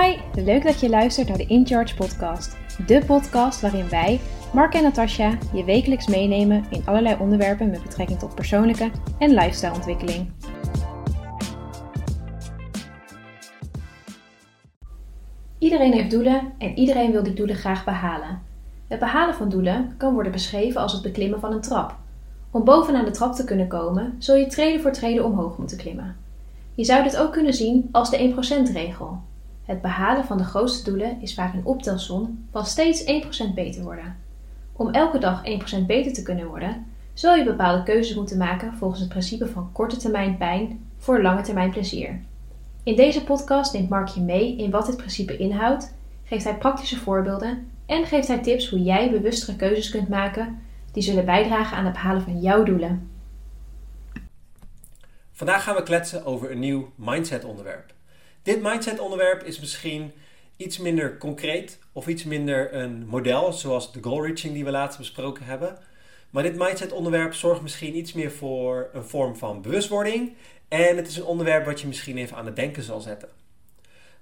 Hi, leuk dat je luistert naar de In Charge podcast. De podcast waarin wij, Mark en Natasja, je wekelijks meenemen in allerlei onderwerpen met betrekking tot persoonlijke en lifestyleontwikkeling. Iedereen heeft doelen en iedereen wil die doelen graag behalen. Het behalen van doelen kan worden beschreven als het beklimmen van een trap. Om bovenaan de trap te kunnen komen, zul je treden voor treden omhoog moeten klimmen. Je zou dit ook kunnen zien als de 1%-regel. Het behalen van de grootste doelen is vaak een optelsom van steeds 1% beter worden. Om elke dag 1% beter te kunnen worden, zul je bepaalde keuzes moeten maken volgens het principe van korte termijn pijn voor lange termijn plezier. In deze podcast neemt Mark je mee in wat dit principe inhoudt, geeft hij praktische voorbeelden en geeft hij tips hoe jij bewustere keuzes kunt maken die zullen bijdragen aan het behalen van jouw doelen. Vandaag gaan we kletsen over een nieuw mindset-onderwerp. Dit mindset-onderwerp is misschien iets minder concreet of iets minder een model, zoals de goal reaching die we laatst besproken hebben. Maar dit mindset-onderwerp zorgt misschien iets meer voor een vorm van bewustwording en het is een onderwerp wat je misschien even aan het denken zal zetten.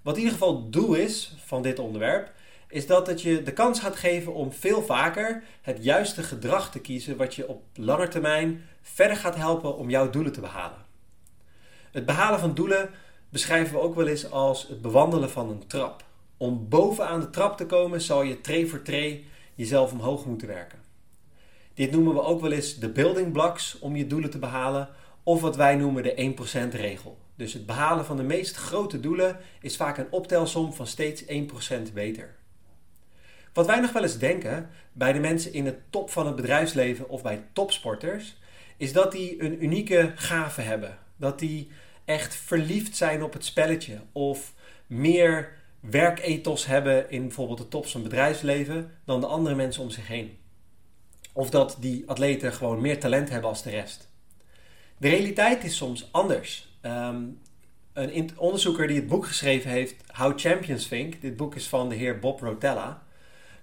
Wat in ieder geval het doel is van dit onderwerp, is dat het je de kans gaat geven om veel vaker het juiste gedrag te kiezen wat je op lange termijn verder gaat helpen om jouw doelen te behalen. Het behalen van doelen beschrijven we ook wel eens als het bewandelen van een trap. Om bovenaan de trap te komen zal je tree voor tree jezelf omhoog moeten werken. Dit noemen we ook wel eens de building blocks om je doelen te behalen, of wat wij noemen de 1% regel. Dus het behalen van de meest grote doelen is vaak een optelsom van steeds 1% beter. Wat wij nog wel eens denken bij de mensen in de top van het bedrijfsleven of bij topsporters, is dat die een unieke gave hebben. Dat die echt verliefd zijn op het spelletje of meer werkethos hebben in bijvoorbeeld de tops van bedrijfsleven dan de andere mensen om zich heen. Of dat die atleten gewoon meer talent hebben als de rest. De realiteit is soms anders. Ehm, een onderzoeker die het boek geschreven heeft, How Champions Think, dit boek is van de heer Bob Rotella,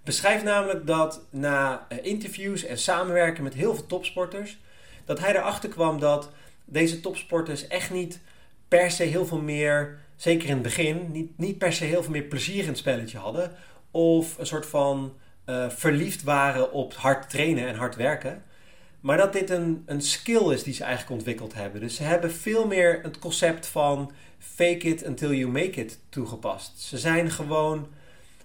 beschrijft namelijk dat na eh, interviews en samenwerken met heel veel topsporters, dat hij erachter kwam dat deze topsporters echt niet per se heel veel meer, zeker in het begin, niet, niet per se heel veel meer plezier in het spelletje hadden. Of een soort van uh, verliefd waren op hard trainen en hard werken. Maar dat dit een, een skill is die ze eigenlijk ontwikkeld hebben. Dus ze hebben veel meer het concept van fake it until you make it toegepast. Ze zijn gewoon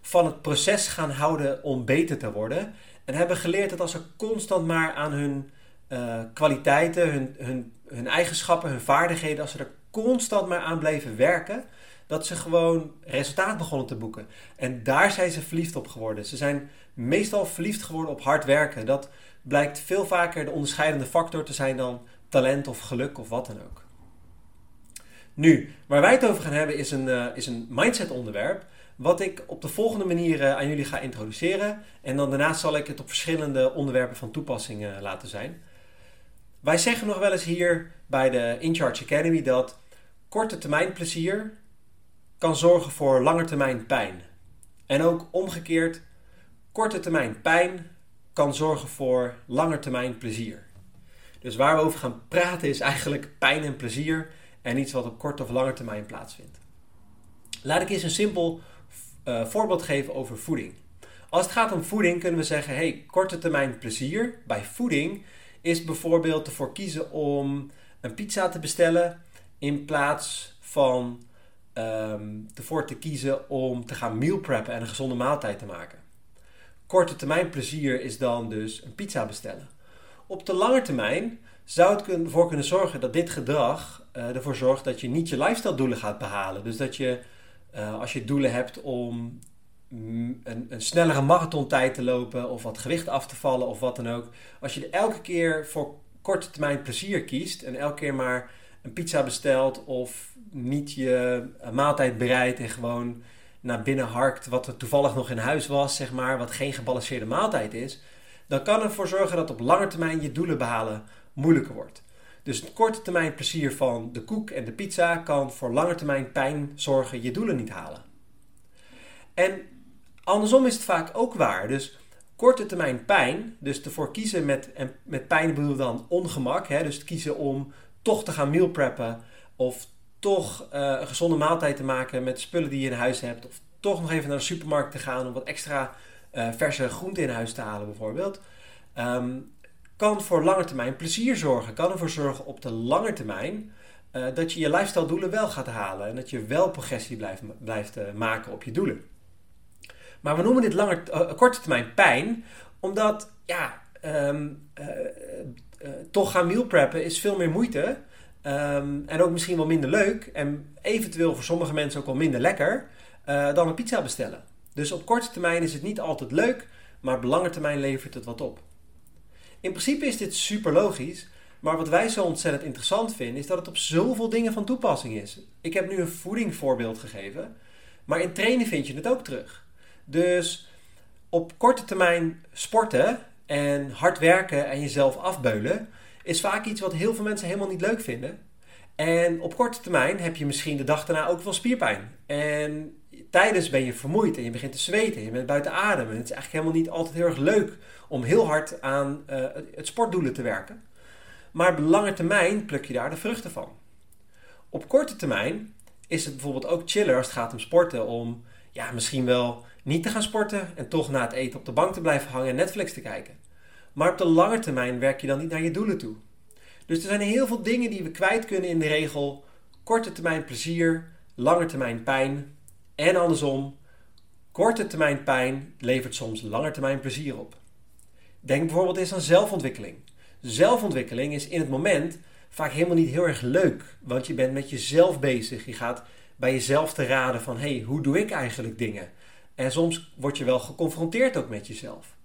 van het proces gaan houden om beter te worden. En hebben geleerd dat als ze constant maar aan hun uh, kwaliteiten, hun, hun, hun eigenschappen, hun vaardigheden, als ze er constant maar aan bleven werken, dat ze gewoon resultaat begonnen te boeken. En daar zijn ze verliefd op geworden. Ze zijn meestal verliefd geworden op hard werken. Dat blijkt veel vaker de onderscheidende factor te zijn dan talent of geluk of wat dan ook. Nu, waar wij het over gaan hebben is een, uh, is een mindset onderwerp. Wat ik op de volgende manier aan jullie ga introduceren. En dan daarna zal ik het op verschillende onderwerpen van toepassing laten zijn. Wij zeggen nog wel eens hier bij de InCharge Academy dat korte termijn plezier kan zorgen voor lange termijn pijn. En ook omgekeerd, korte termijn pijn kan zorgen voor lange termijn plezier. Dus waar we over gaan praten is eigenlijk pijn en plezier en iets wat op korte of lange termijn plaatsvindt. Laat ik eens een simpel uh, voorbeeld geven over voeding. Als het gaat om voeding kunnen we zeggen, hey, korte termijn plezier bij voeding is bijvoorbeeld ervoor kiezen om een pizza te bestellen in plaats van um, ervoor te kiezen om te gaan meal preppen en een gezonde maaltijd te maken. Korte termijn plezier is dan dus een pizza bestellen. Op de lange termijn zou het ervoor kunnen zorgen dat dit gedrag uh, ervoor zorgt dat je niet je lifestyle doelen gaat behalen. Dus dat je uh, als je doelen hebt om een, een snellere marathontijd te lopen of wat gewicht af te vallen of wat dan ook. Als je er elke keer voor korte termijn plezier kiest en elke keer maar een pizza bestelt of niet je maaltijd bereidt en gewoon naar binnen harkt wat er toevallig nog in huis was, zeg maar, wat geen gebalanceerde maaltijd is, dan kan ervoor zorgen dat op lange termijn je doelen behalen moeilijker wordt. Dus het korte termijn plezier van de koek en de pizza kan voor lange termijn pijn zorgen je doelen niet halen. En andersom is het vaak ook waar. Dus korte termijn pijn, dus ervoor kiezen met, en met pijn bedoel dan ongemak, hè, dus kiezen om toch te gaan meal preppen of toch eh, een gezonde maaltijd te maken met spullen die je in huis hebt. Of toch nog even naar de supermarkt te gaan om wat extra uh, verse groenten in huis te halen bijvoorbeeld. Ehm, kan voor lange termijn plezier zorgen. Kan ervoor zorgen op de lange termijn uh, dat je je lifestyle doelen wel gaat halen. En dat je wel progressie blijft, blijft maken op je doelen. Maar we noemen dit langer, korte termijn pijn. Omdat ja, um, toch gaan meal preppen is veel meer moeite. Um, en ook misschien wel minder leuk. En eventueel voor sommige mensen ook wel minder lekker. Dan een pizza bestellen. Dus op korte termijn is het niet altijd leuk. Maar op lange termijn levert het wat op. In principe is dit super logisch. Maar wat wij zo ontzettend interessant vinden, is dat het op zoveel dingen van toepassing is. Ik heb nu een voedingvoorbeeld gegeven. Maar in trainen vind je het ook terug. Dus op korte termijn sporten en hard werken en jezelf afbeulen is vaak iets wat heel veel mensen helemaal niet leuk vinden. En op korte termijn heb je misschien de dag daarna ook wel spierpijn. En tijdens ben je vermoeid en je begint te zweten, je bent buiten adem. En het is eigenlijk helemaal niet altijd heel erg leuk om heel hard aan uh, het sportdoelen te werken. Maar op lange termijn pluk je daar de vruchten van. Op korte termijn is het bijvoorbeeld ook chiller als het gaat om sporten om ja, misschien wel niet te gaan sporten en toch na het eten op de bank te blijven hangen en Netflix te kijken. Maar op de lange termijn werk je dan niet naar je doelen toe. Dus er zijn heel veel dingen die we kwijt kunnen in de regel. Korte termijn plezier, lange termijn pijn. En andersom, korte termijn pijn levert soms lange termijn plezier op. Denk bijvoorbeeld eens aan zelfontwikkeling. Zelfontwikkeling is in het moment vaak helemaal niet heel erg leuk, want je bent met jezelf bezig. Je gaat bij jezelf te raden van hey, hoe doe ik eigenlijk dingen? En soms word je wel geconfronteerd ook met jezelf.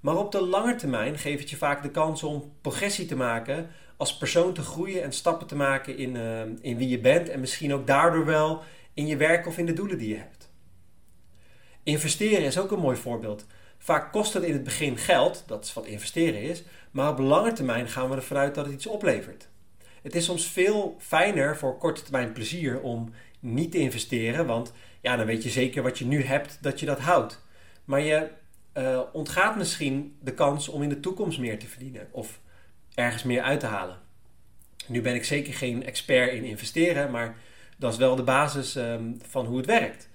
Maar op de lange termijn geeft het je vaak de kans om progressie te maken, als persoon te groeien en stappen te maken in, uh, in wie je bent en misschien ook daardoor wel in je werk of in de doelen die je hebt. Investeren is ook een mooi voorbeeld. Vaak kost het in het begin geld, dat is wat investeren is, maar op lange termijn gaan we ervan uit dat het iets oplevert. Het is soms veel fijner voor korte termijn plezier om niet te investeren, want ja, dan weet je zeker wat je nu hebt dat je dat houdt. Maar je uh, ontgaat misschien de kans om in de toekomst meer te verdienen of ergens meer uit te halen. Nu ben ik zeker geen expert in investeren, maar dat is wel de basis um, van hoe het werkt.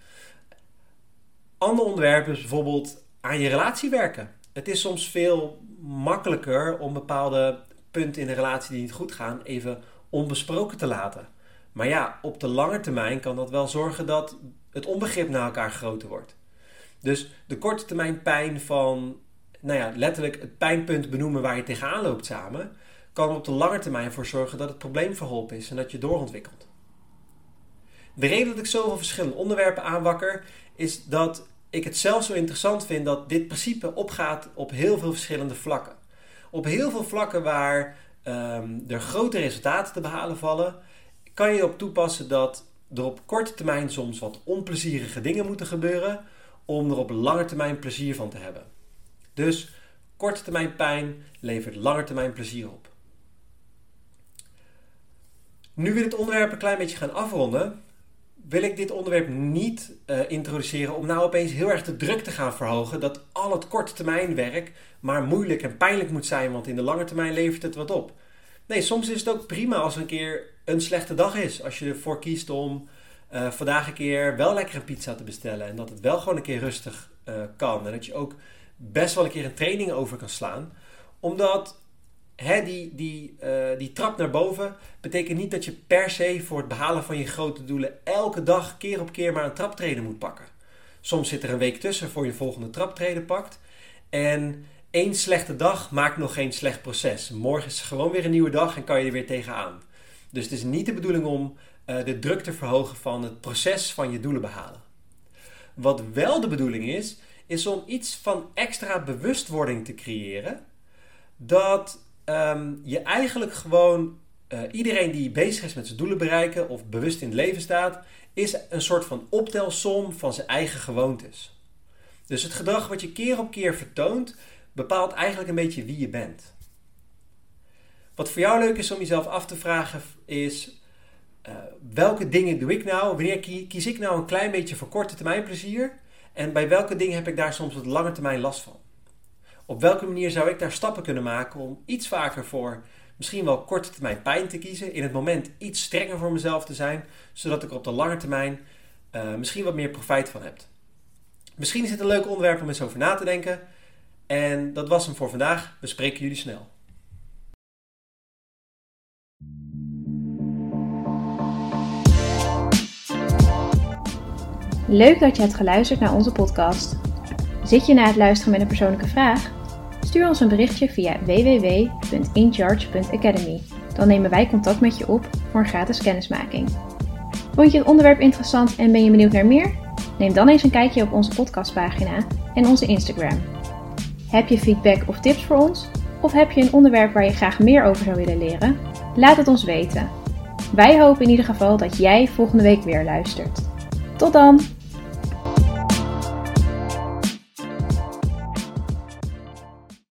Ander onderwerp is bijvoorbeeld aan je relatie werken. Het is soms veel makkelijker om bepaalde punten in de relatie die niet goed gaan even onbesproken te laten. Maar ja, op de lange termijn kan dat wel zorgen dat het onbegrip naar elkaar groter wordt. Dus de korte termijn pijn van, nou ja, letterlijk het pijnpunt benoemen waar je tegenaan loopt samen, kan op de lange termijn voor zorgen dat het probleem verholpen is en dat je doorontwikkelt. De reden dat ik zoveel verschillende onderwerpen aanwakker, is dat ik het zelf zo interessant vind dat dit principe opgaat op heel veel verschillende vlakken. Op heel veel vlakken waar um, er grote resultaten te behalen vallen, kan je op toepassen dat er op korte termijn soms wat onplezierige dingen moeten gebeuren, om er op lange termijn plezier van te hebben. Dus korte termijn pijn levert lange termijn plezier op. Nu we dit onderwerp een klein beetje gaan afronden, wil ik dit onderwerp niet uh, introduceren om nou opeens heel erg de druk te gaan verhogen dat al het korte termijn werk maar moeilijk en pijnlijk moet zijn, want in de lange termijn levert het wat op. Nee, soms is het ook prima als een keer een slechte dag is. Als je ervoor kiest om uh, vandaag een keer wel lekker een pizza te bestellen. En dat het wel gewoon een keer rustig uh, kan. En dat je ook best wel een keer een training over kan slaan. Omdat hè, die, die, uh, die trap naar boven betekent niet dat je per se voor het behalen van je grote doelen elke dag keer op keer maar een traptreden moet pakken. Soms zit er een week tussen voor je volgende traptreden pakt. En één slechte dag maakt nog geen slecht proces. Morgen is gewoon weer een nieuwe dag en kan je er weer tegenaan. Dus het is niet de bedoeling om uh, de druk te verhogen van het proces van je doelen behalen. Wat wel de bedoeling is, is om iets van extra bewustwording te creëren. Dat um, je eigenlijk gewoon uh, iedereen die bezig is met zijn doelen bereiken of bewust in het leven staat, is een soort van optelsom van zijn eigen gewoontes. Dus het gedrag wat je keer op keer vertoont, bepaalt eigenlijk een beetje wie je bent. Wat voor jou leuk is om jezelf af te vragen is: uh, welke dingen doe ik nou? Wanneer kies ik nou een klein beetje voor korte termijn plezier? En bij welke dingen heb ik daar soms wat lange termijn last van? Op welke manier zou ik daar stappen kunnen maken om iets vaker voor misschien wel korte termijn pijn te kiezen, in het moment iets strenger voor mezelf te zijn, zodat ik op de lange termijn uh, misschien wat meer profijt van heb. Misschien is dit een leuk onderwerp om eens over na te denken. En dat was hem voor vandaag. We spreken jullie snel. Leuk dat je hebt geluisterd naar onze podcast. Zit je na het luisteren met een persoonlijke vraag? Stuur ons een berichtje via www.incharge.academy. Dan nemen wij contact met je op voor een gratis kennismaking. Vond je het onderwerp interessant en ben je benieuwd naar meer? Neem dan eens een kijkje op onze podcastpagina en onze Instagram. Heb je feedback of tips voor ons? Of heb je een onderwerp waar je graag meer over zou willen leren? Laat het ons weten. Wij hopen in ieder geval dat jij volgende week weer luistert. Tot dan!